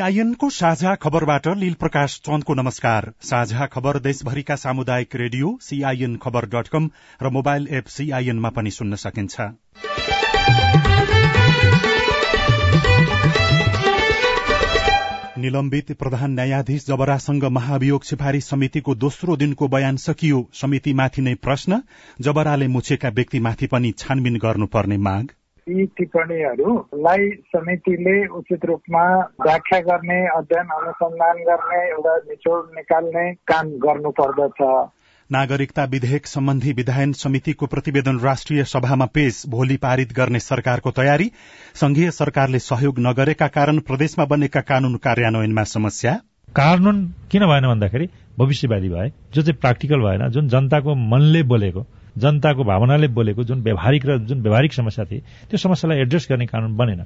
सीआईएनको साझा खबरबाट लील प्रकाश चन्दको नमस्कार। साझा खबर देशभरिका सामुदायिक radio CIN Khabar dot com र मोबाइल एप सीआईएनमा पनि सुन्न सकिन्छ। निलम्बित प्रधान न्यायाधीश जबरासँग महाभियोग सिफारिश समितिको दोस्रो दिनको बयान सकियो। समितिमाथि नै प्रश्न जबराले मुछेका व्यक्तिमाथि पनि छानबिन गर्नुपर्ने माग। यी टिप्पणीहरूलाई समितिले उचित रूपमा व्याख्या गर्ने अध्ययन अनुसन्धान गर्ने एउटा निचोड निकाल्ने काम गर्नुपर्दछ नागरिकता विधेयक सम्बन्धी विधायन समितिको प्रतिवेदन राष्ट्रिय सभामा पेश भोलि पारित गर्ने सरकारको तयारी संघीय सरकारले सहयोग नगरेका कारण प्रदेशमा बनेका कानून कार्यान्वयनमा समस्या कानून किन भएन भन्दाखेरि भविष्यवादी भए जो चाहिँ प्राक्टिकल भएन जुन जनताको मनले बोलेको जनताको भावनाले बोलेको जुन व्यावहारिक र जुन व्यावहारिक समस्या थिए त्यो समस्यालाई एड्रेस गर्ने कानून बनेन।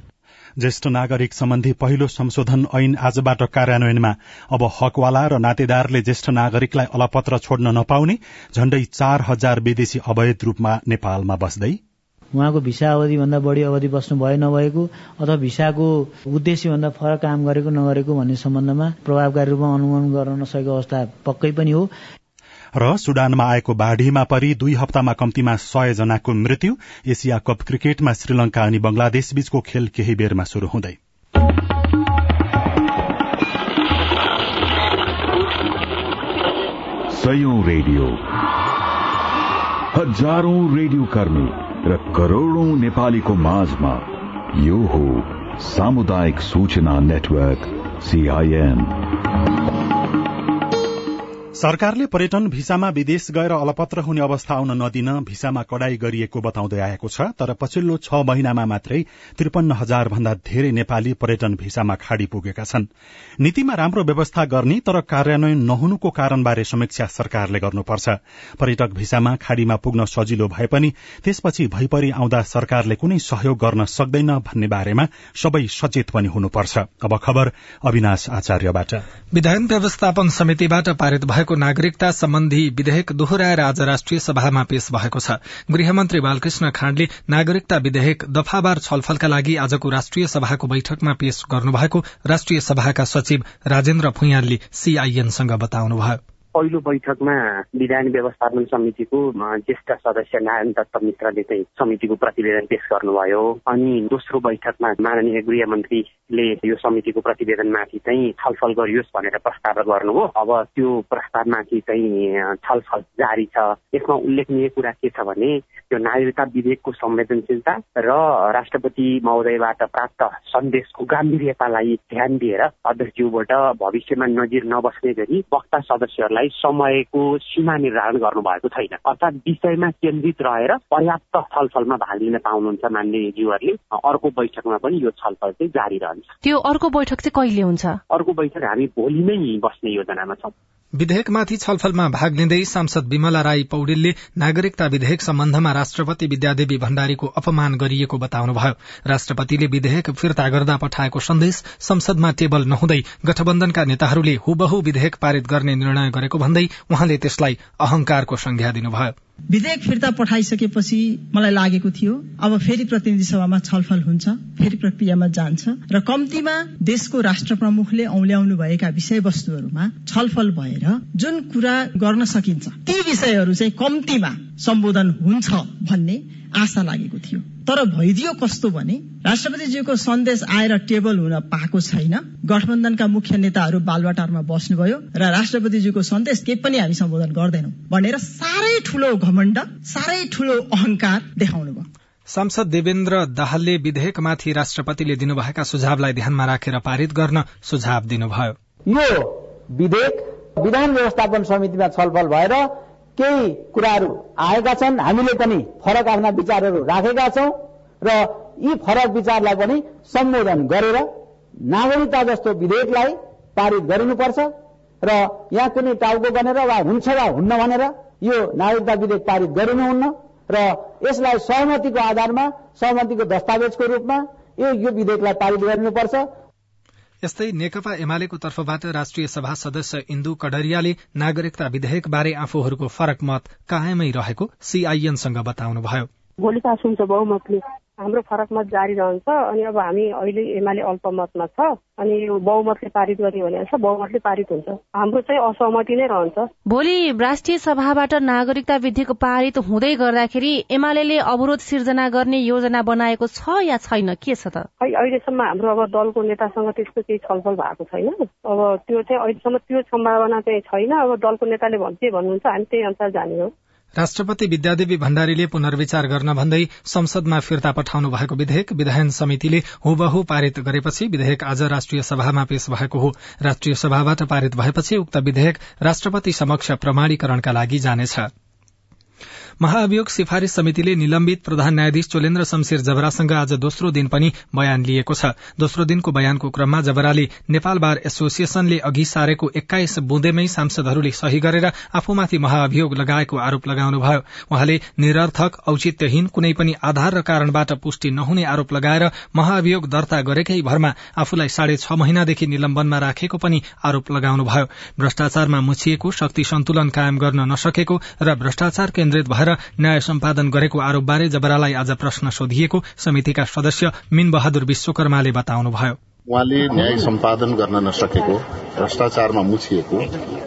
ज्येष्ठ नागरिक सम्बन्धी पहिलो संशोधन ऐन आजबाट कार्यान्वयनमा अब हकवाला र नातेदारले ज्येष्ठ नागरिकलाई अलपत्र छोड्न नपाउने झण्डै चार हजार विदेशी अवैध रूपमा नेपालमा बस्दै। उहाँको भिसा अवधि भन्दा बढी अवधि बस्नु भए नभएको अथवा भिसाको उद्देश्य भन्दा फरक काम गरेको नगरेको भन्ने सम्बन्धमा प्रभावकारी रूपमा अनुगमन गर्न नसकेको अवस्था पक्कै पनि हो। र सुडानमा आएको बाढ़ीमा परि दुई हप्तामा कम्तीमा सय जनाको मृत्यु। एसिया कप क्रिकेटमा श्रीलंका अनि बंगलादेश बीचको खेल केही बेरमा शुरू हुँदै। रेडियो। हजारौं रेडियो कर्मी र करोड़ौं नेपालीको माझमा यो हो सामुदायिक सूचना नेटवर्क सीआईएन सरकारले पर्यटन भिसामा विदेश गएर अलपत्र हुने अवस्था आउन नदिन भिसामा कडाई गरिएको बताउँदै आएको छ तर पछिल्लो छ महिनामा मात्रै त्रिपन्न हजार भन्दा धेरै नेपाली पर्यटन भिसामा खाड़ी पुगेका छन्। नीतिमा राम्रो व्यवस्था गर्ने तर कार्यान्वयन नहुनुको कारणबारे समीक्षा सरकारले गर्नुपर्छ। पर्यटक भिसामा खाड़ीमा पुग्न सजिलो भए पनि त्यसपछि भइपरि आउँदा सरकारले कुनै सहयोग गर्न सक्दैन भन्ने बारेमा सबै सचेत पनि हुनुपर्छ। अब खबर अविनाश आचार्यबाट। विधायन व्यवस्थापन समितिबाट पारित भएको नागरिकता सम्बन्धी विधेयक दोहोऱ्याएर आज राष्ट्रिय सभामा पेश भएको छ। गृहमन्त्री बालकृष्ण खाँडले नागरिकता विधेयक दफावार छलफलका लागि आजको राष्ट्रिय सभाको बैठकमा पेश गर्नुभएको राष्ट्रिय सभाका सचिव राजेन्द्र भुइयालले सीआईएनसँग बताउनुभयो। पहिलो बैठकमा विधान व्यवस्थापन समितिको ज्येष्ठ सदस्य नारायण दत्त मित्रले चाहिँ समितिको प्रतिवेदन पेश गर्नुभयो। अनि दोस्रो बैठकमा माननीय गृहमन्त्रीले यो समितिको प्रतिवेदनमाथि चाहिँ छलफल गरियोस् भनेर प्रस्ताव गर्नुभयो। अब त्यो प्रस्तावमाथि चाहिँ छलफल जारी छ। यसमा उल्लेखनीय कुरा के छ भने त्यो नागरिकता विधेयकको संवेदनशीलता र राष्ट्रपति महोदयबाट प्राप्त सन्देशको गाम्भीर्यतालाई ध्यान दिएर अध्यक्षज्यूबाट भविष्यमा नजिर नबस्ने गरी वक्ता सदस्यहरूलाई चाहिँ समयको सीमा निर्धारण गर्नुभएको छैन। अर्थात् विषयमा केन्द्रित रहेर पर्याप्त छलफलमा भाग लिन पाउनुहुन्छ मान्य ज्यूहरूले अर्को बैठकमा पनि यो छलफल चाहिँ जारी रहन्छ। त्यो अर्को बैठक चाहिँ कहिले हुन्छ? अर्को बैठक हामी भोलि नै बस्ने योजनामा छौँ। विधेयकमाथि छलफलमा भाग लिँदै सांसद विमला राई पौडेलले नागरिकता विधेयक सम्बन्धमा राष्ट्रपति विद्यादेवी भण्डारीको अपमान गरिएको बताउनुभयो। राष्ट्रपतिले विधेयक फिर्ता गर्दा पठाएको सन्देश संसदमा टेबल नहुँदै गठबन्धनका नेताहरूले हुबहु विधेयक पारित गर्ने निर्णय गरेको भन्दै उहाँले त्यसलाई अहंकारको संज्ञा दिनुभयो। विधेयक फिर्ता पठाइसकेपछि मलाई लागेको थियो अब फेरि प्रतिनिधि सभामा छलफल हुन्छ फेरि प्रक्रियामा जान्छ र कम्तीमा देशको राष्ट्र प्रमुखले औल्याउनु भएका विषयवस्तुहरूमा छलफल भएर जुन कुरा गर्न सकिन्छ ती विषयहरू चाहिँ कम्तीमा सम्बोधन हुन्छ भन्ने आशा लागेको थियो। तर भइदियो कस्तो भने राष्ट्रपतिज्यूको सन्देश आएर टेबल हुन पाएको छैन। गठबन्धनका मुख्य नेताहरू बालवाटारमा बस्नुभयो र राष्ट्रपतिज्यूको सन्देश केही पनि हामी सम्बोधन गर्दैनौ भनेर साह्रै ठूलो घमण्ड साह्रै ठूलो अहंकार देखाउनु भयो सांसद देवेन्द्र दाहालले विधेयकमाथि राष्ट्रपतिले दिनुभएका सुझावलाई ध्यानमा राखेर पारित गर्न सुझाव दिनुभयो। यो विधेयक विधान व्यवस्थापन समितिमा छलफल भएर केही कुराहरू आएका छन् हामीले पनि फरक आफ्ना विचारहरू राखेका छौं र यी फरक विचारलाई पनि सम्बोधन गरेर नागरिकता जस्तो विधेयकलाई पारित गरिनुपर्छ र यहाँ कुनै टाउको बनेर वा हुन्छ वा हुन्न भनेर यो नागरिकता विधेयक पारित गरिनुहुन्न र यसलाई सहमतिको आधारमा सहमतिको दस्तावेजको रूपमा यो यो विधेयकलाई पारित गरिनुपर्छ। यस्तै नेकपा एमालेको तर्फबाट राष्ट्रिय सभा सदस्य इन्दु कडरियाले नागरिकता विधेयक बारे आफूहरूको फरक मत कायमै रहेको सीआईएनसँग बताउनुभयो। भोलिका हुन्छ बहुमतले हाम्रो फरक मत जारी रहन्छ अनि अब हामी अहिले एमाले अल्पमतमा छ अनि यो बहुमतले पारित गर्ने भने छ बहुमतले पारित हुन्छ। हाम्रो चाहिँ असहमति नै रहन्छ। भोलि राष्ट्रिय सभाबाट नागरिकता विधेयक पारित हुँदै गर्दाखेरि एमाले अवरोध सिर्जना गर्ने योजना बनाएको छ या छैन? के छ त? खै अहिलेसम्म हाम्रो अब दलको नेतासँग त्यस्तो केही छलफल भएको छैन। अब त्यो चाहिँ अहिलेसम्म त्यो सम्भावना चाहिँ छैन। अब दलको नेताले भन्छ भन्नुहुन्छ हामी त्यही अनुसार जाने हो। राष्ट्रपति विद्यादेवी भण्डारीले पुनर्विचार गर्न भन्दै संसदमा फिर्ता पठाउनु भएको विधेयक विधायन समितिले हुबहु पारित गरेपछि विधेयक आज राष्ट्रिय सभामा पेश भएको हो। राष्ट्रिय सभाबाट पारित भएपछि उक्त विधेयक राष्ट्रपति समक्ष प्रमाणीकरणका लागि जानेछ। महाअभियोग सिफारिश समितिले निलम्बित प्रधान न्यायाधीश चोलेन्द्र शमशेर जबरासँग आज दोस्रो दिन पनि बयान लिएको छ। दोस्रो दिनको बयानको क्रममा जबराले नेपाल बार एसोसिएशनले अघि सारेको एक्काइस बुँदेमै सांसदहरूले सही गरेर आफूमाथि महाअभियोग लगाएको आरोप लगाउनुभयो। उहाँले निरर्थक औचित्यहीन कुनै पनि आधार र कारणबाट पुष्टि नहुने आरोप लगाएर महाअभियोग दर्ता गरेकै भरमा आफूलाई साढे छ महिनादेखि निलम्बनमा राखेको पनि आरोप लगाउनुभयो। भ्रष्टाचारमा मुछिएको शक्ति सन्तुलन कायम गर्न नसकेको र भ्रष्टाचार केन्द्रित भएर भएर न्याय सम्पादन गरेको आरोपबारे जबरालाई आज प्रश्न सोधिएको समितिका सदस्य मिन बहादुर विश्वकर्माले बताउनुभयो। उहाँले न्याय सम्पादन गर्न नसकेको भ्रष्टाचारमा मुछिएको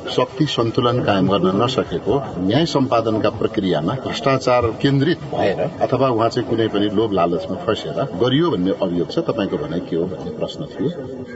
शक्ति सन्तुलन कायम गर्न नसकेको न्याय सम्पादनका प्रक्रियामा भ्रष्टाचार केन्द्रित भएर अथवा उहाँ चाहिँ कुनै पनि लोभ लालचमा फसेर गरियो भन्ने अभियोग छ तपाईँको भनाइ के हो भन्ने प्रश्न थियो।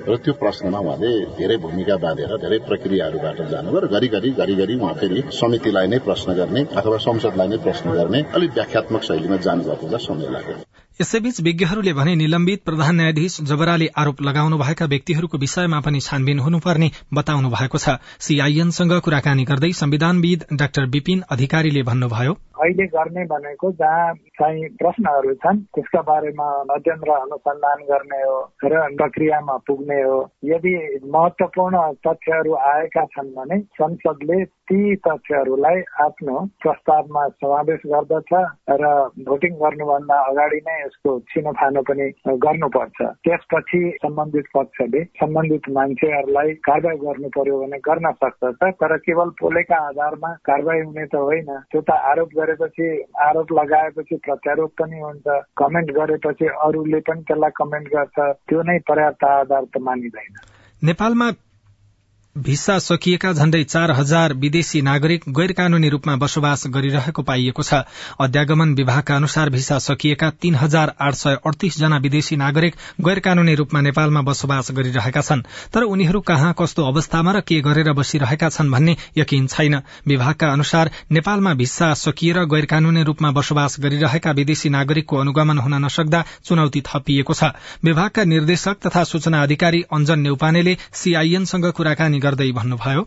र त्यो प्रश्नमा उहाँले धेरै भूमिका बाँधेर धेरै प्रक्रियाहरूबाट जानुभयो र घरिघरि घरिघरि उहाँ फेरि समितिलाई नै प्रश्न गर्ने अथवा संसदलाई नै प्रश्न गर्ने अलिक व्याख्यात्मक शैलीमा जानुभएको समय लाग्यो। यसैबीच विज्ञहरूले भने निलम्बित प्रधान न्यायाधीश जबराले आरोप लगाउनु भएका व्यक्तिहरूको विषयमा पनि छानबिन हुनुपर्ने बताउनु भएको छ। सीआईएनसँग कुराकानी गर्दै संविधानविद डाक्टर विपिन अधिकारीले भन्नुभयो। अहिले गर्ने भनेको जहाँ चाहिँ प्रश्नहरू छन् त्यसका बारेमा अध्ययन र अनुसन्धान गर्ने हो र प्रक्रियामा पुग्ने हो। यदि महत्वपूर्ण तथ्यहरू आएका छन् भने संसदले ती तथ्यहरूलाई आफ्नो प्रस्तावमा समावेश गर्दछ र भोटिङ गर्नुभन्दा अगाडि नै यसको छिनोफानो पनि गर्नुपर्छ। त्यसपछि सम्बन्धित पक्षले सम्बन्धित मान्छेहरूलाई कारवाही गर्नु पर्यो भने गर्न सक्दछ तर केवल पोलेका आधारमा कारवाही हुने त होइन। त्यो त आरोप गरे गरेपछि आरोप लगाएपछि प्रत्यारोप पनि हुन्छ। कमेन्ट गरेपछि अरूले पनि त्यसलाई कमेन्ट गर्छ। त्यो नै पर्याप्त आधार त मानिँदैन। नेपालमा भिसा सकिएका झण्डै चार हजार विदेशी नागरिक गैर कानूनी रूपमा बसोबास गरिरहेको पाइएको छ। अध्यागमन विभागका अनुसार भिसा सकिएका तीन हजार आठ सय अडतीस जना विदेशी नागरिक गैर कानूनी रूपमा नेपालमा बसोबास गरिरहेका छन्। तर उनीहरू कहाँ कस्तो अवस्थामा र के गरेर बसिरहेका छन् भन्ने यकिन छैन। विभागका अनुसार नेपालमा भिसा सकिएर गैर कानूनी रूपमा बसोबास गरिरहेका विदेशी नागरिकको अनुगमन हुन नसक्दा चुनौती थपिएको छ। विभागका निर्देशक तथा सूचना अधिकारी अञ्जन नेउपानेले सीआईएनसँग कुराकानी गर्दै भन्नुभयो।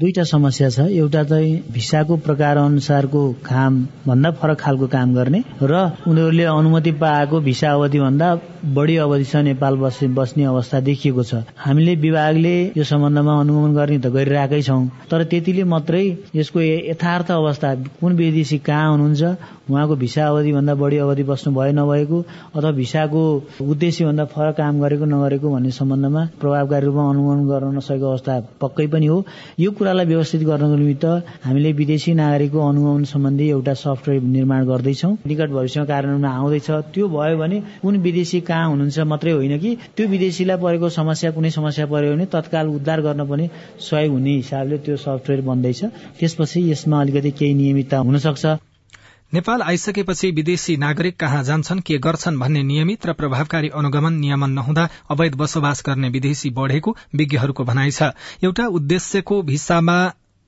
दुईटा समस्या छ। एउटा चाहिँ भिसाको प्रकार अनुसारको काम भन्दा फरक खालको काम गर्ने र उनीहरूले अनुमति पाएको भिसा अवधि भन्दा बढी अवधिसम्म नेपाल बस्ने अवस्था देखिएको छ। हामीले विभागले यो सम्बन्धमा अनुगमन गर्ने त गरिरहेकै छौँ तर त्यतिले मात्रै यसको यथार्थ अवस्था कुन विदेशी कहाँ हुनुहुन्छ उहाँको भिसा अवधि भन्दा बढी अवधि बस्नु भए नभएको अथवा भिसाको उद्देश्य भन्दा फरक काम गरेको नगरेको भन्ने सम्बन्धमा प्रभावकारी रूपमा अनुगमन गर्न नसकेको अवस्था पक्कै पनि हो। यो कुरालाई व्यवस्थित गर्नको निमित्त हामीले विदेशी नागरिकको अनुगमन सम्बन्धी एउटा सफ्टवेयर निर्माण गर्दैछौँ। निकट भविष्यमा कार्यान्वयनमा आउँदैछ। त्यो भयो भने कुन विदेशी कहाँ हुनुहुन्छ मात्रै होइन कि त्यो विदेशीलाई परेको समस्या कुनै समस्या पर्यो भने तत्काल उद्धार गर्न पनि सहयोग हुने हिसाबले त्यो सफ्टवेयर बन्दैछ। त्यसपछि यसमा अलिकति केही नियमितता हुन सक्छ नेपाल आइसकेपछि विदेशी नागरिक कहाँ जान्छन् के गर्छन् भन्ने नियमित र प्रभावकारी अनुगमन नियमन नहुँदा अवैध बसोबास गर्ने विदेशी बढ़ेको विज्ञहरूको भनाइ छ। एउटा उद्देश्यको भिसामा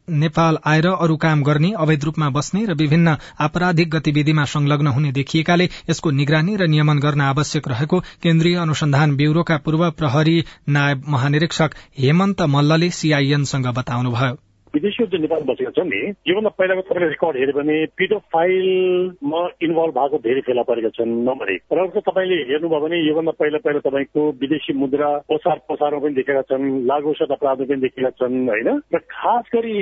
नेपाल आएर अरू काम गर्ने अवैध रूपमा बस्ने र विभिन्न आपराधिक गतिविधिमा संलग्न हुने देखिएकाले यसको निगरानी र नियमन गर्न आवश्यक रहेको केन्द्रीय अनुसन्धान ब्यूरोका पूर्व प्रहरी नायब महानिरीक्षक हेमन्त मल्लले सीआईएनसँग बताउनुभयो। विदेशी जो नेपाल बसेका छन् नि। योभन्दा पहिलाको तपाईँले रेकर्ड हेऱ्यो भने पिडोफाइलमा इन्भल्भ भएको धेरै फेला परेका छन् नम्बर एक र अर्को तपाईँले हेर्नुभयो भने योभन्दा पहिला पहिला तपाईँको विदेशी मुद्रा ओसार पसारमा पनि देखेका छन् लागु अपराधमा पनि देखेका छन् होइन? र खास गरी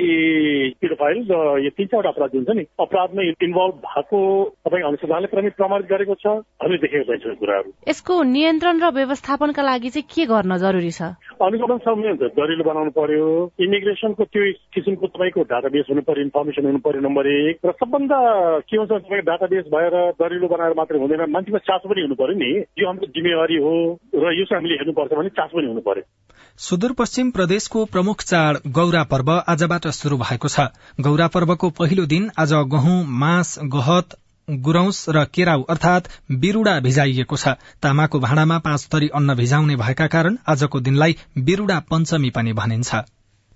पिडोफाइल र यो तिन चारवटा अपराध हुन्छ नि अपराधमा इन्भल्भ भएको तपाईँ अनुसन्धानले पनि प्रमाणित गरेको छ हामीले देखेको पाइन्छ कुराहरू। यसको नियन्त्रण र व्यवस्थापनका लागि चाहिँ के गर्न जरुरी छ? अनुगमन हुन्छ दरिलो बनाउनु पर्यो इमिग्रेसनको त्यो किसिमको तपाईँको डाटाबेस हुनु पर्यो इन्फर्मेसन हुनु पर्यो नम्बर एक र सबभन्दा के हुन्छ तपाईँको डाटाबेस भएर दरिलो बनाएर मात्रै हुँदैन मान्छेमा चासो पनि हुनु पर्यो नि। यो हाम्रो जिम्मेवारी हो र यो चाहिँ हामीले हेर्नुपर्छ भने चासो पनि हुनु पर्यो सुदूरपश्चिम प्रदेशको प्रमुख चाड गौरा पर्व आजबाट शुरू भएको छ। गौरा पर्वको पहिलो दिन आज गहुँ मास गहत गुरौस र केराउ अर्थात बिरूडा भिजाइएको छ। तामाको भाँडामा पाँच थरी अन्न भिजाउने भएका कारण आजको दिनलाई बिरूडा पञ्चमी पनि भनिन्छ।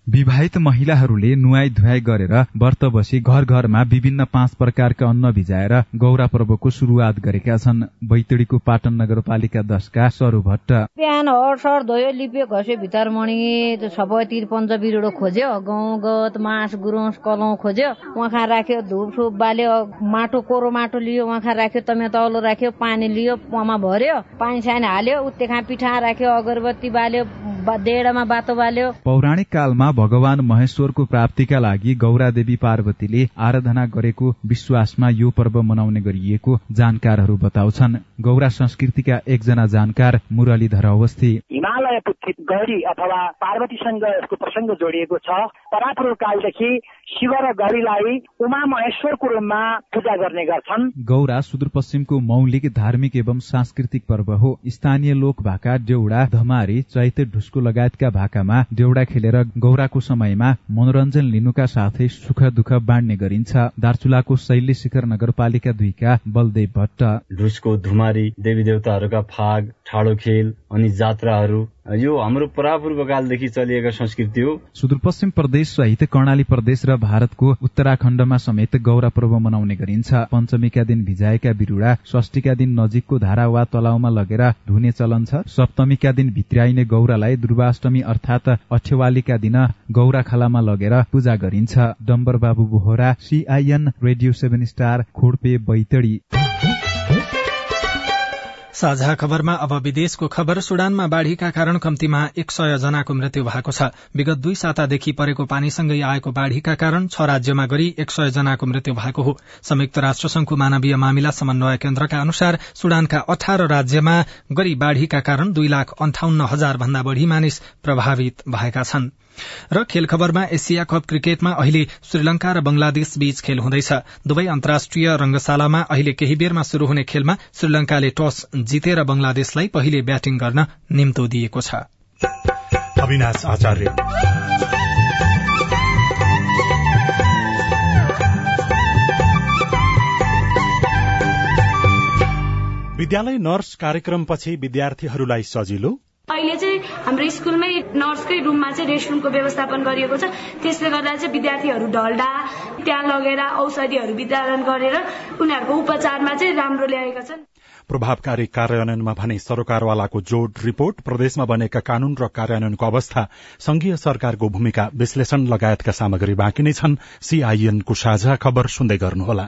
विवाहित महिलाहरूले नुहाई धुवाई गरेर व्रत बसी घर घरमा विभिन्न पाँच प्रकारका अन्न भिजाएर गौरा पर्वको शुरूआत गरेका छन्। बैतडीको पाटन नगरपालिका दशका सरू भट्ट। बिहान हर धोयो लिप्यो घस्यो भित्र मणि सबै तिर पञ्च बिरुडो खोज्यो गहुँ गत मास गुरौस कलौ खोज्यो उहाँ राख्यो धुप सुप बाल्यो माटो कोरो माटो लियो उहाँ राख्यो तमे तौलो राख्यो पानी लियो पुवामा भर्यो पानी सानी हाल्यो उत्तेखा पिठा राख्यो अगरबत्ती बाल्यो डेडामा बातो बाल्यो। पौराणिक कालमा भगवान महेश्वरको प्राप्तिका लागि गौरा देवी पार्वतीले आराधना गरेको विश्वासमा यो पर्व मनाउने गरिएको जानकारहरू बताउँछन्। गौरा संस्कृतिका एकजना जानकार मुरलीधर अवस्थी। हिमालय पुत्रित गौरी अथवा पार्वतीसँग यसको प्रसङ्ग जोडिएको छ। परापूर्व कालदेखि शिव र गौरीलाई उमा महेश्वरको रूपमा पूजा गर्ने गर्छन्। गौरा सुदूरपश्चिमको मौलिक धार्मिक एवं सांस्कृतिक पर्व हो। स्थानीय लोक भाका डेउडा धमारी चैते ढुस्को लगायतका भाकामा डेउडा खेलेर गौरा को समयमा मनोरञ्जन लिनुका साथै सुख दुःख बाँड्ने गरिन्छ। दार्चुलाको शैली शिखर नगरपालिका दुईका बलदेव भट्ट। ढुसको धुमारी देवी देवताहरूका फाग ठाडो खेल अनि जात्राहरू यो हाम्रो परापूर्वकालदेखि चलिएका संस्कृति हो। सुदूरपश्चिम प्रदेश सहित कर्णाली प्रदेश र भारतको उत्तराखण्डमा समेत गौरा पर्व मनाउने गरिन्छ। पञ्चमीका दिन भिजाएका बिरुवा षष्ठीका दिन नजिकको धारा वा तलाउमा लगेर धुने चलन छ। सप्तमीका दिन भित्राइने गौरालाई दुर्वाष्टमी अर्थात अठेवालीका दिन गौरा खालामा लगेर पूजा गरिन्छ। Dambar Babu Bohara CIN radio seven star Khodpe Baitadi. साझा खबरमा अब विदेशको खबर सुडानमा बाढ़ीका कारण कम्तीमा एक सय जनाको मृत्यु भएको छ। विगत दुई सातादेखि परेको पानीसँगै आएको बाढ़ीका कारण छ राज्यमा गरी एक सय जनाको मृत्यु भएको हो। संयुक्त राष्ट्रसंघको मानवीय मामिला समन्वय केन्द्रका अनुसार सुडानका अठार राज्यमा गरी बाढ़ीका कारण दुई लाख अन्ठाउन्न हजार भन्दा बढ़ी मानिस प्रभावित भएका छनृ। र खेल खबरमा एसिया कप क्रिकेटमा अहिले श्रीलंका र बंगलादेश बीच खेल हुँदैछ। दुवै अन्तर्राष्ट्रिय रंगशालामा अहिले केही बेरमा शुरू हुने खेलमा श्रीलंकाले टस जितेर बंगलादेशलाई पहिले ब्याटिङ गर्न निम्तो दिएको छ। विद्यालय नर्स कार्यक्रमपछि विद्यार्थीहरूलाई सजिलो अहिले चाहिँ हाम्रो स्कुलमै नर्सकै रुममा चाहिँ रेस्टरुमको व्यवस्थापन गरिएको छ। त्यसले गर्दा चाहिँ विद्यार्थीहरू ढल्डा त्यहाँ लगेर औषधिहरू वितरण गरेर उनीहरूको उपचारमा चाहिँ राम्रो ल्याएका छन्। प्रभावकारी कार्यान्वयनमा भने सरकारवालाको जोड रिपोर्ट प्रदेशमा बनेका कानून र कार्यान्वयनको अवस्था संघीय सरकारको भूमिका विश्लेषण लगायतका सामग्री बाँकी नै छन्। सीआईएनको साझा खबर सुन्दै गर्नुहोला।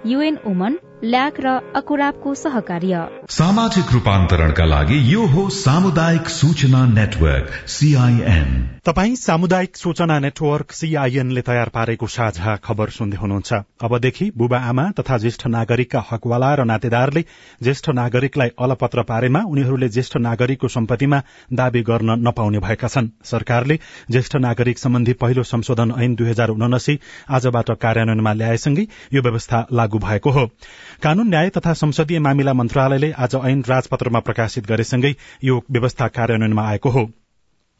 युएन ओमन ल्याक र अकुराबको सहकार्य। सामाजिक रूपान्तरणका लागि यो हो सामुदायिक सूचना नेटवर्क सीआईएन तपाई सामुदायिक सूचना नेटवर्क सीआईएनले तयार पारेको साझा खबर सुन्दै हुनुहुन्छ। अबदेखि बुबा आमा तथा ज्येष्ठ नागरिकका हकवाला र नातेदारले ज्येष्ठ नागरिकलाई अलपत्र पारेमा उनीहरूले ज्येष्ठ नागरिकको सम्पत्तिमा दावी गर्न नपाउने भएका छन्। सरकारले ज्येष्ठ नागरिक सम्बन्धी पहिलो संशोधन ऐन दुई हजार उनासी आजबाट कार्यान्वयनमा ल्याएसँगै यो व्यवस्था लागू भएको हो। कानून न्याय तथा संसदीय मामिला मन्त्रालयले आज ऐन राजपत्रमा प्रकाशित गरेसँगै यो व्यवस्था कार्यान्वयनमा आएको हो।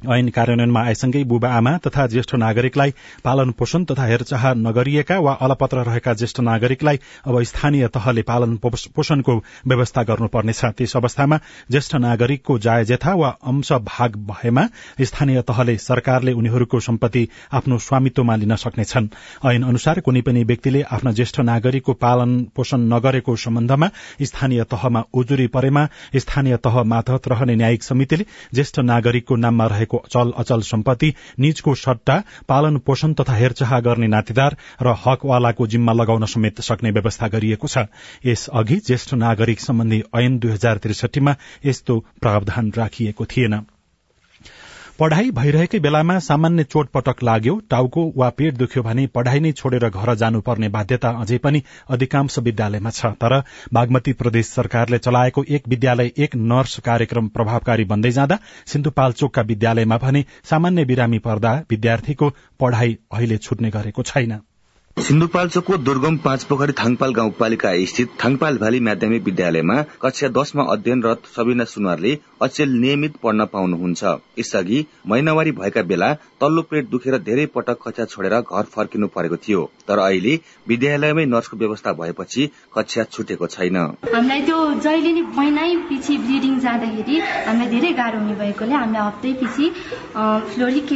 ऐन कार्यान्वयनमा आएसँगै बुबा आमा तथा ज्येष्ठ नागरिकलाई पालन पोषण तथा हेरचाह नगरिएका वा अलपत्र रहेका ज्येष्ठ नागरिकलाई अब स्थानीय तहले पालन पोषणको व्यवस्था गर्नुपर्नेछ। त्यस अवस्थामा ज्येष्ठ नागरिकको जायजेथा वा अंश भाग भएमा स्थानीय तहले सरकारले उनीहरूको सम्पत्ति आफ्नो स्वामित्वमा लिन सक्नेछन्। ऐन अनुसार कुनै पनि व्यक्तिले आफ्ना ज्येष्ठ नागरिकको पालन पोषण नगरेको सम्बन्धमा स्थानीय तहमा उजुरी परेमा स्थानीय तह मातहत रहने न्यायिक समितिले ज्येष्ठ नागरिकको नाममा रहेको रहेको अचल अचल सम्पत्ति निजको सट्टा पालन पोषण तथा हेरचाह गर्ने नातेदार र हकवालाको जिम्मा लगाउन समेत सक्ने व्यवस्था गरिएको छ। यसअघि ज्येष्ठ नागरिक सम्बन्धी ऐन दुई हजार त्रिसठीमा यस्तो प्रावधान राखिएको थिएन। पढ़ाई भइरहेकै बेलामा सामान्य चोटपटक लाग्यो टाउको वा पेट दुख्यो भने पढ़ाई नै छोडेर घर जानुपर्ने बाध्यता अझै पनि अधिकांश विद्यालयमा छ। तर बागमती प्रदेश सरकारले चलाएको एक विद्यालय एक नर्स कार्यक्रम प्रभावकारी बन्दै जाँदा सिन्धुपाल्चोकका विद्यालयमा भने सामान्य बिरामी पर्दा विद्यार्थीको पढ़ाई अहिले छुट्ने गरेको छैन। सिन्धुपाल्चोकको दुर्गम पाँच पोखरी थाङपाल गाउँपालिका स्थित थाङपाल भ्याली माध्यमिक विद्यालयमा कक्षा दशमा अध्ययनरत सबिना सुनवारले अचेल नियमित पढ्न पाउनुहुन्छ। यसअघि महिनावारी भएका बेला तल्लो पेट दुखेर धेरै पटक कक्षा छोडेर घर फर्किनु परेको थियो। तर अहिले विद्यालयमै नर्सको व्यवस्था भएपछि कक्षा छुटेको छैन। हामीलाई त्यो जहिले नै महिनै पछि ब्लिडिङ जाँदाखेरि हामीलाई धेरै गाह्रो हुने भएकोले हामीले हप्तै पछि फ्लोरिक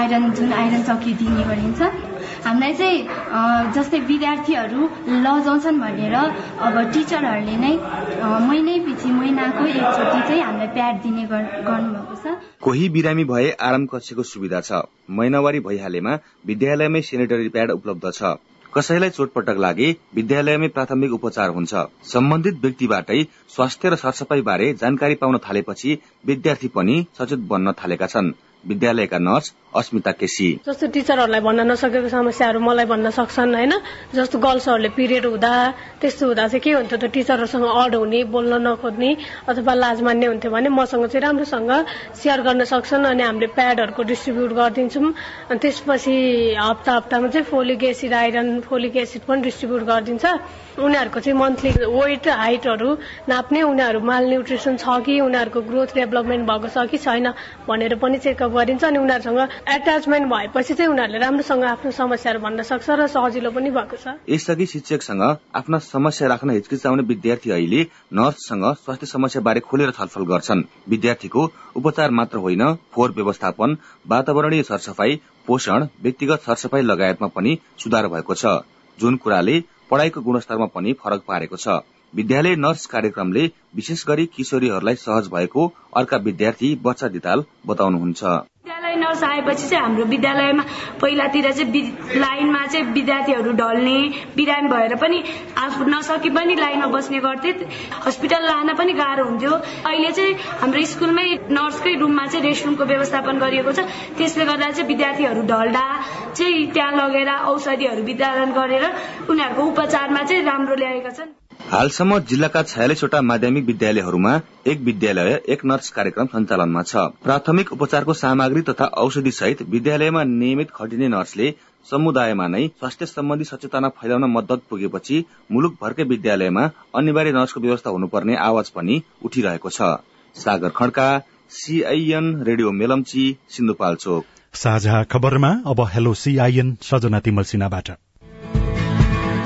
आइरन जुन आइरन चक्री दिने गरिन्छ हामीलाई चाहिँ जस्तै विद्यार्थीहरू लजाउँछन् भनेर अब टिचरहरूले नै महिनै पछि महिनाको एकचोटि चाहिँ हामीलाई प्याड दिने गर्नुभएको छ। कोही बिरामी भए आराम कक्षको सुविधा छ। महिनावारी भइहालेमा विद्यालयमै सेनिटरी प्याड उपलब्ध छ। कसैलाई चोटपटक लागे विद्यालयमै प्राथमिक उपचार हुन्छ। सम्बन्धित व्यक्तिबाटै स्वास्थ्य र सरसफाई बारे जानकारी पाउन थालेपछि विद्यार्थी पनि सचेत बन्न थालेका छन्। विद्यालयका नर्स अस्मिता केसी। जस्तो टिचरहरूलाई भन्न नसकेको समस्याहरू मलाई भन्न सक्छन् होइन? जस्तो गर्ल्सहरूले पिरियड हुँदा त्यस्तो हुँदा चाहिँ के हुन्थ्यो त टिचरहरूसँग अड हुने बोल्न नखोज्ने अथवा लाज मान्ने हुन्थ्यो भने मसँग चाहिँ राम्रोसँग सेयर गर्न सक्छन् अनि हामीले प्याडहरूको डिस्ट्रिब्युट गरिदिन्छौँ। अनि त्यसपछि हप्ता हप्तामा चाहिँ folic acid iron folic acid पनि डिस्ट्रिब्युट गरिदिन्छ। उनीहरूको चाहिँ मन्थली वेट हाइटहरू नाप्ने उनीहरू माल न्युट्रिसन छ कि उनीहरूको ग्रोथ डेभलपमेन्ट भएको छ कि छैन भनेर पनि चेकअप गरिन्छ अनि उनीहरूसँग एट्याचमेन्ट भएपछि चाहिँ उनीहरूले राम्रोसँग आफ्नो समस्याहरू भन्न सक्छ र सजिलो पनि भएको छ। यसअघि शिक्षकसँग आफ्ना समस्या राख्न हिचकिचाउने विद्यार्थी अहिले नर्ससँग स्वास्थ्य समस्या बारे खोलेर छलफल गर्छन्। विद्यार्थीको उपचार मात्र होइन फोहोर व्यवस्थापन वातावरणीय सरसफाई पोषण व्यक्तिगत सरसफाई लगायतमा पनि सुधार भएको छ। जुन कुराले पढ़ाईको गुणस्तरमा पनि फरक पारेको छ। विद्यालय नर्स कार्यक्रमले विशेष गरी किशोरीहरूलाई सहज भएको अर्का विद्यार्थी बच्चा दिताल बताउनुहुन्छ। विद्यालय नर्स आएपछि चाहिँ हाम्रो विद्यालयमा पहिलातिर चाहिँ लाइनमा चाहिँ विद्यार्थीहरू ढल्ने बिरामी भएर पनि आफू नसके पनि लाइनमा बस्ने गर्थे। हस्पिटल लान पनि गाह्रो हुन्थ्यो। अहिले चाहिँ हाम्रो स्कुलमै नर्सकै रुममा चाहिँ रेस्टरुमको व्यवस्थापन गरिएको छ। त्यसले गर्दा चाहिँ विद्यार्थीहरू ढल्दा चाहिँ त्यहाँ लगेर औषधिहरू वितरण गरेर उनीहरूको उपचारमा चाहिँ राम्रो ल्याएका छन्। हालसम्म जिल्लाका छयालिसवटा माध्यमिक विद्यालयहरूमा एक विद्यालय एक नर्स कार्यक्रम सञ्चालनमा छ। प्राथमिक उपचारको सामग्री तथा औषधि सहित विद्यालयमा नियमित खटिने नर्सले समुदायमा नै स्वास्थ्य सम्बन्धी सचेतना फैलाउन मद्दत पुगेपछि मुलुकभरकै विद्यालयमा अनिवार्य नर्सको व्यवस्था हुनुपर्ने आवाज पनि उठिरहेको छ। Sagar Khadka CIN radio Melamchi Sindhupalchok. साझा खबरमा अब हेलो सीआईएन सजना तिमल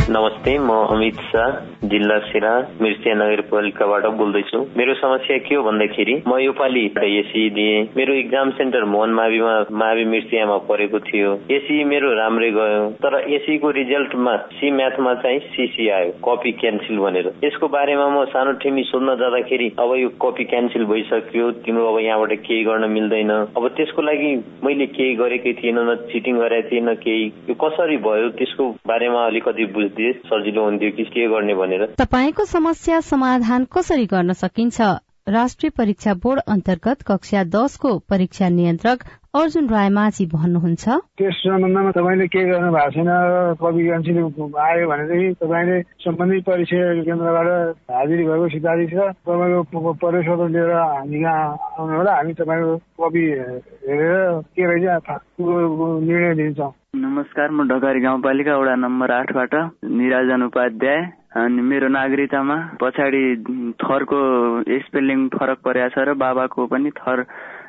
नमस्ते म अमित शाह जिल्ला सिरा मिर्चिया नगरपालिकाबाट बोल्दैछु। मेरो समस्या के हो भन्दाखेरि म योपालि एसी दिएँ। मेरो इक्जाम सेन्टर मोहन माविमा मावि मिर्चियामा परेको थियो। एसी मेरो राम्रै गयो तर एसीको रिजल्टमा सी म्याथमा चाहिँ सिसी आयो कपी क्यान्सिल भनेर। यसको बारेमा म सानो ठेमी सोध्न जाँदाखेरि अब यो कपी क्यान्सिल भइसक्यो तिम्रो अब यहाँबाट केही गर्न मिल्दैन। अब त्यसको लागि मैले केही गरेकै थिएन न चिटिङ गरेको थिएन केही। यो कसरी भयो त्यसको बारेमा अलिकति बुझ्दै सजिलो हुन्थ्यो कि के गर्ने भनेर। तपाईँको समस्या समाधान कसरी गर्न सकिन्छ? राष्ट्रिय परीक्षा बोर्ड अन्तर्गत कक्षा दसको परीक्षा नियन्त्रक अर्जुन रायमाझी भन्नुहुन्छ। त्यस सम्बन्धमा तपाईँले के गर्नु भएको छैन? कवि कान्छीले आयो भनेदेखि तपाईँले सम्बन्धित परीक्षा केन्द्रबाट हाजिरी भएको सिफारिस छ। तपाईँको परेश्वर लिएर हामी कहाँ आउनु होला? हामी तपाईँको कवि हेरेर के रहेछ निर्णय दिन्छौँ नमस्कार म ढकारी गाउँपालिका वडा नम्बर आठबाट निराजन उपाध्याय। अनि मेरो नागरिकतामा पछाडि थरको स्पेलिङ फरक परेको छ र बाबाको पनि थर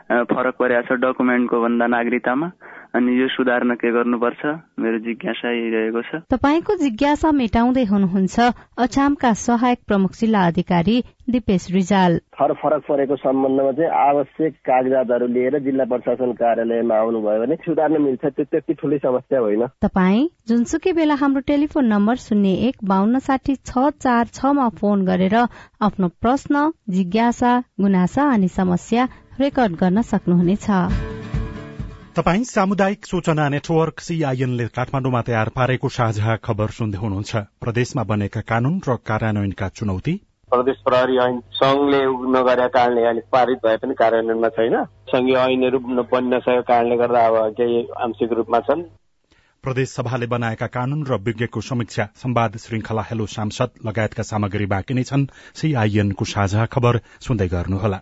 फरक परेको छ डकुमेन्टको भन्दा नागरिकतामा। अनि यो सुधार्न के गर्नुपर्छ? मेरो जिज्ञासा रहेको छ। तपाईँको जिज्ञासा मेटाउँदै हुनुहुन्छ अछामका सहायक प्रमुख जिल्ला अधिकारी दिपेश रिजाल। थर फरक परेको सम्बन्धमा चाहिँ आवश्यक कागजातहरू लिएर जिल्ला प्रशासन कार्यालयमा आउनुभयो भने सुधार्न मिल्छ त्यो त्यति ठुलै समस्या होइन। तपाईँ जुनसुकै बेला हाम्रो टेलिफोन नम्बर शून्य एक बान्न साठी छ चार छमा फोन गरेर आफ्नो प्रश्न जिज्ञासा गुनासा अनि समस्या रेकर्ड गर्न सक्नुहुनेछ। तपाई सामुदायिक सूचना नेटवर्क सीआईएनले काठमाडौँमा तयार पारेको साझा खबर सुन्दै हुनुहुन्छ। प्रदेशमा बनेका कानून र कार्यान्वयनका चुनौती? प्रदेश प्रहरी ऐन संघले नगरेका कारणले अहिले पारित भए पनि कार्यान्वयनमा छैन। संघीय ऐनहरू बन्न नसकेको कारणले गर्दा अब केही आंशिक रूपमा छन्। प्रदेश सभाले बनाएका कानून र विज्ञको समीक्षा संवाद श्रृंखला हेलो सांसद लगायतका सामग्री बाँकी नै छन्। सीआईएनको साझा खबर सुन्दै गर्नुहोला।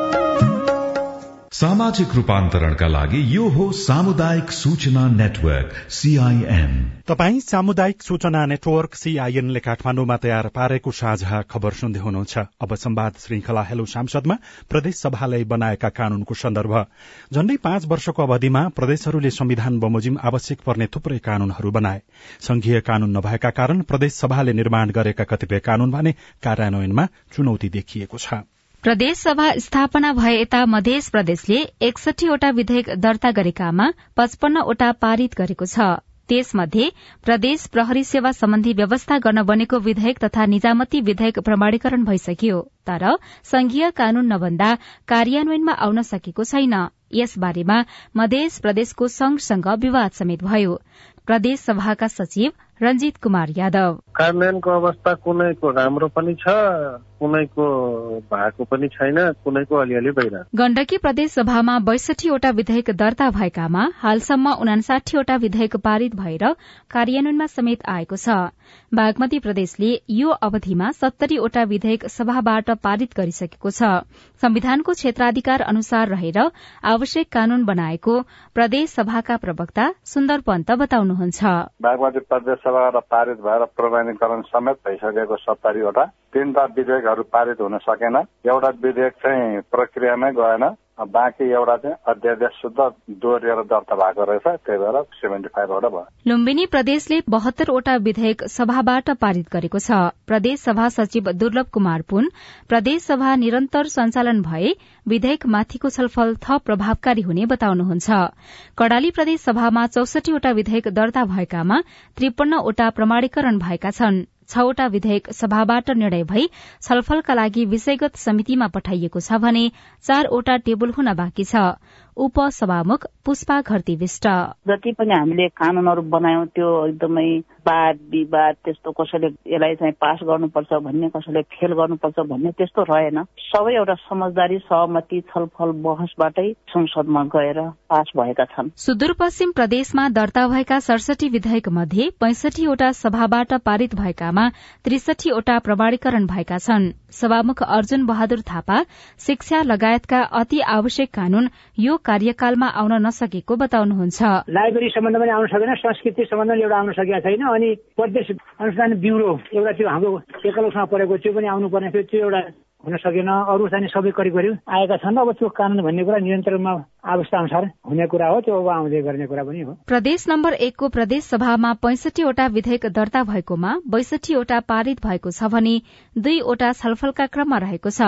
सामाजिक रूपान्तरणका लागि यो हो सामुदायिक सूचना नेटवर्क सीआईएन तपाई सामुदायिक सूचना नेटवर्क सीआईएनले काठमाडौँमा तयार पारेको साझा खबर सुन्दै हुनुहुन्छ। अब संवाद श्रृंखला हेलो सांसदमा प्रदेश सभाले बनाएका कानूनको सन्दर्भ। झण्डै पाँच वर्षको अवधिमा प्रदेशहरूले संविधान बमोजिम आवश्यक पर्ने थुप्रै कानूनहरू बनाए। संघीय कानून नभएका कारण प्रदेश सभाले निर्माण गरेका कतिपय कानून भने कार्यान्वयनमा चुनौती देखिएको छ। प्रदेश सभा स्थापना भए यता मध्य प्रदेशले एकसठीवटा विधेयक दर्ता गरेकामा पचपन्नवटा पारित गरेको छ। त्यसमध्ये प्रदेश प्रहरी सेवा सम्बन्धी व्यवस्था गर्न बनेको विधेयक तथा निजामती विधेयक प्रमाणीकरण भइसक्यो तर संघीय कानून नभन्दा कार्यान्वयनमा आउन सकेको छैन। यसबारेमा मध्य प्रदेशको संघसँग विवाद समेत भयो। प्रदेश सभाका सचिव रंजित कुमार यादव। कार्यान्वयनको अवस्था कुनैको राम्रो पनि छ कुनैको भएको पनि छैन कुनैको अलिअलि भइरहेको गण्डकी प्रदेश सभामा बैसठीवटा विधेयक दर्ता भएकामा हालसम्म उनासाठीवटा विधेयक पारित भएर कार्यान्वयनमा समेत आएको छ। बागमती प्रदेशले यो अवधिमा सत्तरीवटा विधेयक सभाबाट पारित गरिसकेको छ। संविधानको क्षेत्राधिकार अनुसार रहेर आवश्यक कानून बनाएको प्रदेश सभाका प्रवक्ता सुन्दर पन्त बताउनुहुन्छ। बागमती प्रदेश सभाबाट पारित भएर प्रमाणीकरण समेत भइसकेको सत्तरीवटा तीनटा विधेयकहरू पारित हुन सकेन। एउटा विधेयक चाहिँ प्रक्रियामै गएन। बाँकी एउटा चाहिँ अध्यादेश शुद्ध दोहोरिएर दर्ता भएको रहेछ त्यही भएर सेभेन्टी भयो लुम्बिनी प्रदेशले बहत्तरवटा विधेयक सभाबाट पारित गरेको छ प्रदेश सभा सचिव दुर्लभ कुमार पुन प्रदेश सभा निरन्तर सञ्चालन भए विधेयक माथिको छलफल थप प्रभावकारी हुने बताउनुहुन्छ कडाली प्रदेश सभामा चौसठीवटा विधेयक दर्ता भएकामा त्रिपन्नवटा प्रमाणीकरण भएका छन् छवटा विधेयक सभाबाट निर्णय भई छलफलका लागि विषयगत समितिमा पठाइएको छ भने चारवटा टेबल हुन बाँकी छ। उपसभामुख पुष्पा घरती विष्ट। जति पनि हामीले कानूनहरू बनायौं त्यो एकदमै वाद विवाद त्यस्तो कसैले यसलाई चाहिँ पास गर्नुपर्छ भन्ने कसैले फेल गर्नुपर्छ भन्ने त्यस्तो रहेन। सबै एउटा समझदारी सहमति छलफल बहसबाटै संसदमा गएर पास भएका छन्। सुदूरपश्चिम प्रदेशमा दर्ता भएका सडसठी विधेयक मध्ये पैंसठीवटा सभाबाट पारित भएकामा त्रिसठीवटा प्रमाणीकरण भएका छन्। सभामुख अर्जुन बहादुर थापा शिक्षा लगायतका अति आवश्यक कानून यो कार्यकालमा आउन नसकेको बताउनुहुन्छ। लाइब्रेरी सम्बन्ध पनि आउन सकेन संस्कृति सम्बन्ध एउटा आउन सकेका छैन अनि प्रदेश अनुसन्धान ब्युरो एउटा त्यो हाम्रो एकलौसँग परेको त्यो पनि आउनु पर्ने थियो त्यो एउटा हुन सकेन। अरू चाहिँ सबै करिब करिब आएका छन्। अब त्यो कानुन भन्ने कुरा नियन्त्रणमा अवस्था अनुसार हुने कुरा हो। त्यो अब आउँदै गर्ने कुरा पनि हो। प्रदेश नम्बर एकको प्रदेश सभामा पैंसठीवटा विधेयक दर्ता भएकोमा बैसठीवटा पारित भएको छ भने दुईवटा छलफलका क्रममा रहेको छ।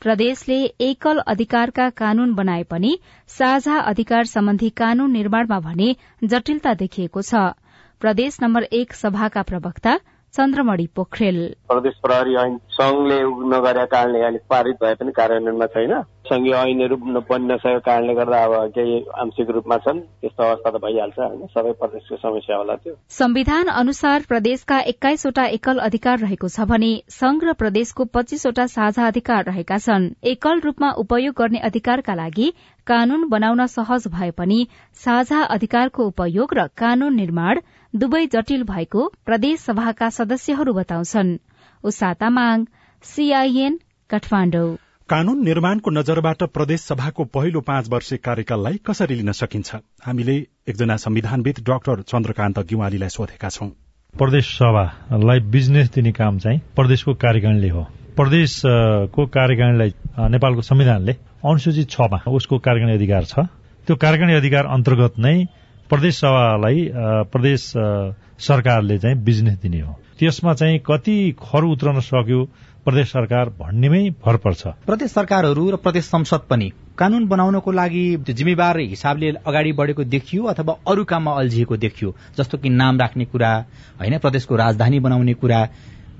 प्रदेशले एकल अधिकारका कानून बनाए पनि साझा अधिकार सम्बन्धी कानून निर्माणमा भने जटिलता देखिएको छ। प्रदेश नम्बर एक सभाका प्रवक्ता चन्द्रमणि पोखरेल। प्रदेश प्रहरी ऐन संघले नगरेका कारणले अलिक पारित भए पनि कार्यान्वयनमा छैन। सङ्घीय ऐनहरू बन्न नसकेको कारणले गर्दा अब केही आंशिक रूपमा छन्। त्यस्तो अवस्था त भइहाल्छ होइन। सबै प्रदेशको समस्या होला त्यो। संविधान अनुसार प्रदेशका एक्काइसवटा एकल अधिकार रहेको छ भने संघ र प्रदेशको पच्चीसवटा साझा अधिकार रहेका छन्। एकल रूपमा उपयोग गर्ने अधिकारका लागि कानून बनाउन सहज भए पनि साझा अधिकारको उपयोग र कानून निर्माण दुवै जटिल भएको प्रदेश सभाका सदस्यहरू बताउँछन्। उषा तामाङ सीआईएन काठमाडौँ। कानून निर्माणको नजरबाट प्रदेश सभाको पहिलो पाँच वर्षे कार्यकाललाई कसरी लिन सकिन्छ? हामीले एकजना संविधानविद डाक्टर चन्द्रकान्त गिवालीलाई सोधेका छौं। प्रदेश सभालाई बिजनेस दिने काम चाहिँ प्रदेशको कार्यकारिणीले हो। प्रदेशको कार्यकारिणीलाई नेपालको संविधानले अनुसूचित छमा उसको कार्यकारिणी अधिकार छ। त्यो कार्यकारिणी अधिकार अन्तर्गत नै प्रदेश सभालाई प्रदेश सरकारले चाहिँ बिजनेस दिने हो। त्यसमा चाहिँ कति खर उत्रन सक्यो प्रदेश सरकार भन्नेमै भर पर्छ। प्रदेश सरकारहरू र प्रदेश संसद पनि कानून बनाउनको लागि जिम्मेवार हिसाबले अगाडि बढेको देखियो अथवा अरू काममा अल्झिएको देखियो जस्तो कि नाम राख्ने कुरा होइन प्रदेशको राजधानी बनाउने कुरा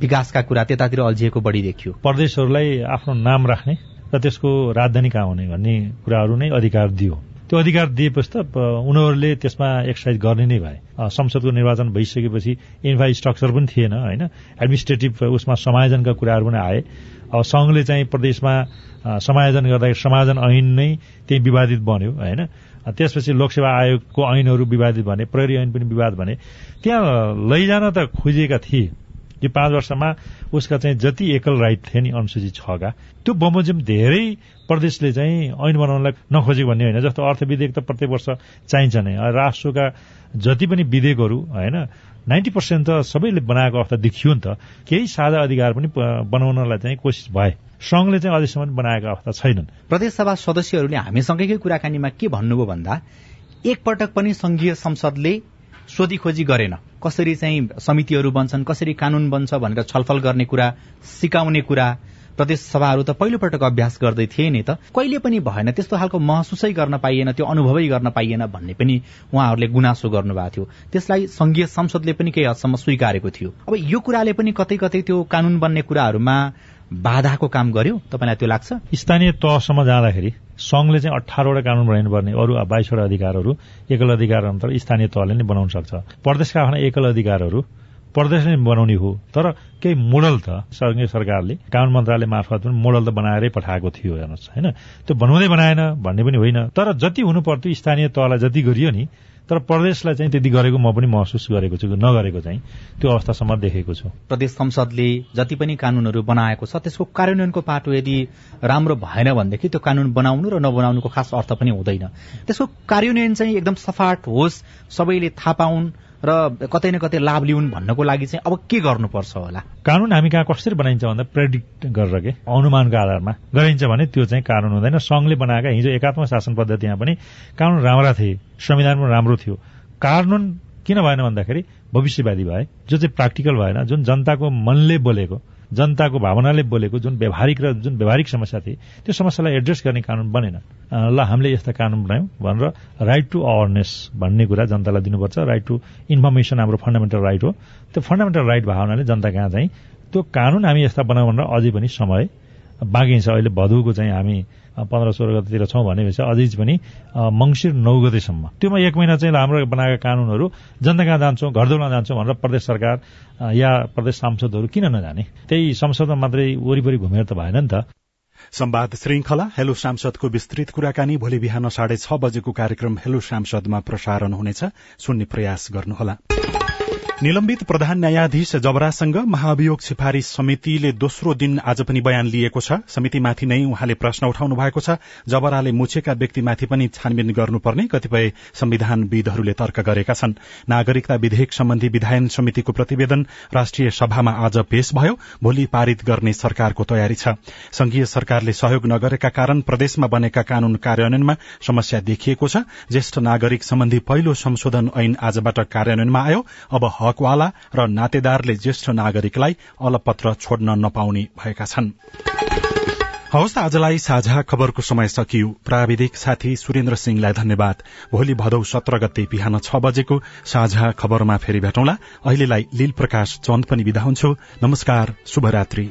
विकासका कुरा त्यतातिर अल्झिएको बढी देखियो। प्रदेशहरूलाई आफ्नो नाम राख्ने र त्यसको राजधानी कहाँ हुने भन्ने कुराहरू नै अधिकार दियो। त्यो अधिकार दिएपछि त उनीहरूले त्यसमा एक्सर्साइज गर्ने नै भए। संसदको निर्वाचन भइसकेपछि इन्फ्रास्ट्रक्चर पनि थिएन होइन? एडमिनिस्ट्रेटिभ उसमा समायोजनका कुराहरू पनि आए। अब सङ्घले चाहिँ प्रदेशमा समायोजन गर्दाखेरि समायोजन ऐन नै त्यही विवादित बन्यो होइन? त्यसपछि लोकसेवा आयोगको ऐनहरू विवादित भने प्रहरी ऐन पनि विवाद भने त्यहाँ लैजान त खोजिएका थिए। यो पाँच वर्षमा उसका चाहिँ जति एकल राइट थिए नि अनुसूचित छका त्यो बमोजिम धेरै प्रदेशले चाहिँ ऐन बनाउनलाई नखोजेको भन्ने होइन जस्तो अर्थ विधेयक त प्रत्येक वर्ष चाहिन्छ नै। राष्ट्रका जति पनि विधेयकहरू होइन नाइन्टी पर्सेन्ट त सबैले बनाएको अवस्था देखियो नि त। केही साझा अधिकार पनि बनाउनलाई चाहिँ कोसिस भए। संघले चाहिँ अझैसम्म बनाएको अवस्था छैनन्। प्रदेशसभा सदस्यहरूले हामीसँगैकै कुराकानीमा के भन्नुभयो भन्दा एकपटक पनि संघीय संसदले सोधी खोजी गरेन। कसरी चाहिँ समितिहरू बन्छन् कसरी कानून बन्छ भनेर छलफल गर्ने कुरा सिकाउने कुरा प्रदेश सभाहरू त पहिलोपटक अभ्यास गर्दै थिए नि त। कहिले पनि भएन त्यस्तो खालको महसुसै गर्न पाइएन त्यो अनुभवै गर्न पाइएन भन्ने पनि उहाँहरूले गुनासो गर्नुभएको थियो। त्यसलाई संघीय संसदले पनि केही हदसम्म स्वीकारेको थियो। अब यो कुराले पनि कतै कतै त्यो कानून बन्ने कुराहरूमा बाधाको काम गर्यो? तपाईँलाई त्यो लाग्छ? स्थानीय तहसम्म जाँदाखेरि संघले चाहिँ अठारवटा कानून बनाउनु पर्ने अरू बाइसवटा अधिकारहरू एकल अधिकार अन्तर स्थानीय तहले नै बनाउन सक्छ। प्रदेशका आफ्ना एकल अधिकारहरू प्रदेश नै बनाउने हो। तर केही मोडल त संघीय सरकारले कानून मन्त्रालय मार्फत पनि मोडल त बनाएरै पठाएको थियो हेर्नुहोस् होइन? त्यो बनाउँदै बनाएन भन्ने पनि होइन। तर जति हुनु पर्थ्यो स्थानीय तहलाई जति गरियो नि तर प्रदेशलाई चाहिँ त्यति गरेको म पनि महसुस गरेको छु नगरेको चाहिँ त्यो अवस्थासम्म देखेको छु। प्रदेश संसदले जति पनि कानूनहरू बनाएको छ त्यसको कार्यान्वयनको पाटो यदि राम्रो भएन भनेदेखि त्यो कानून बनाउनु र नबनाउनुको खास अर्थ पनि हुँदैन। त्यसको कार्यान्वयन चाहिँ एकदम सफाट होस् सबैले थाहा पाउन् र कतै न कतै लाभ लिउन् भन्नको लागि चाहिँ अब के गर्नुपर्छ होला? कानून हामी कहाँ कसरी बनाइन्छ भन्दा प्रेडिक्ट गरेर के? अनुमानको आधारमा गरिन्छ भने त्यो चाहिँ कानून हुँदैन। संघले बनाएका हिजो एकात्मक शासन पद्धतिमा पनि कानून राम्रा थिए। संविधान पनि राम्रो थियो। कानून किन भएन भन्दाखेरि भविष्यवादी भए जो चाहिँ प्र्याक्टिकल भएन जुन जनताको मनले बोलेको जनताको भावनाले बोलेको जुन व्यावहारिक र जुन व्यावहारिक समस्या थिए त्यो समस्यालाई एड्रेस गर्ने कानून बनेन। ल हामीले यस्ता कानून बनायौँ भनेर राइट टु अवेरनेस भन्ने कुरा जनतालाई दिनुपर्छ। राइट टु इन्फर्मेसन हाम्रो फन्डामेन्टल राइट हो। त्यो फन्डामेन्टल राइट भावनाले जनता कहाँ चाहिँ त्यो कानून हामी यस्ता बनाउँ भनेर अझै पनि समय बाँकी छ। अहिले भदौको चाहिँ हामी पन्ध्र सोह्र गतेतिर छौँ भनेपछि अझै पनि मङ्सिर नौ गतेसम्म। त्योमा एक महिना चाहिँ हाम्रो बनाएका कानूनहरू जनता कहाँ जान्छौँ घरदौला जान्छौँ भनेर प्रदेश सरकार या प्रदेश सांसदहरू किन नजाने? त्यही संसदमा मात्रै वरिपरि घुमेर त भएन नि त। संवाद श्रृंखला हेलो सांसदको विस्तृत कुराकानी भोलि बिहान साढे छ बजेको कार्यक्रम हेलो सांसदमा प्रसारण हुनेछ। सुन्ने प्रयास गर्नुहोला। निलम्बित प्रधान न्यायाधीश जबरासँग महाभियोग सिफारिश समितिले दोस्रो दिन आज पनि बयान लिएको छ। समितिमाथि नै उहाँले प्रश्न उठाउनु भएको छ। जबराले मुछेका व्यक्तिमाथि पनि छानबिन गर्नुपर्ने कतिपय संविधानविदहरूले तर्क गरेका छन्। नागरिकता विधेयक सम्बन्धी विधायन समितिको प्रतिवेदन राष्ट्रिय सभामा आज पेश भयो। भोलि पारित गर्ने सरकारको तयारी छ। संघीय सरकारले सहयोग नगरेका कारण प्रदेशमा बनेका कानून कार्यान्वयनमा समस्या देखिएको छ। ज्येष्ठ नागरिक सम्बन्धी पहिलो संशोधन ऐन आजबाट कार्यान्वयनमा आयो। अब हकवाला र नातेदारले ज्येष्ठ नागरिकलाई अलपत्र छोड्न नपाउने भएका छन्। हवस् आजलाई साझा खबरको समय सकियो। प्राविधिक साथी सुरेन्द्र सिंहलाई धन्यवाद। भोलि भदौ सत्र गते बिहान छ बजेको साझा खबरमा फेरि भेटौँला। अहिलेलाई लील प्रकाश चन्द पनि विदा हुन्छु। नमस्कार शुभरात्री।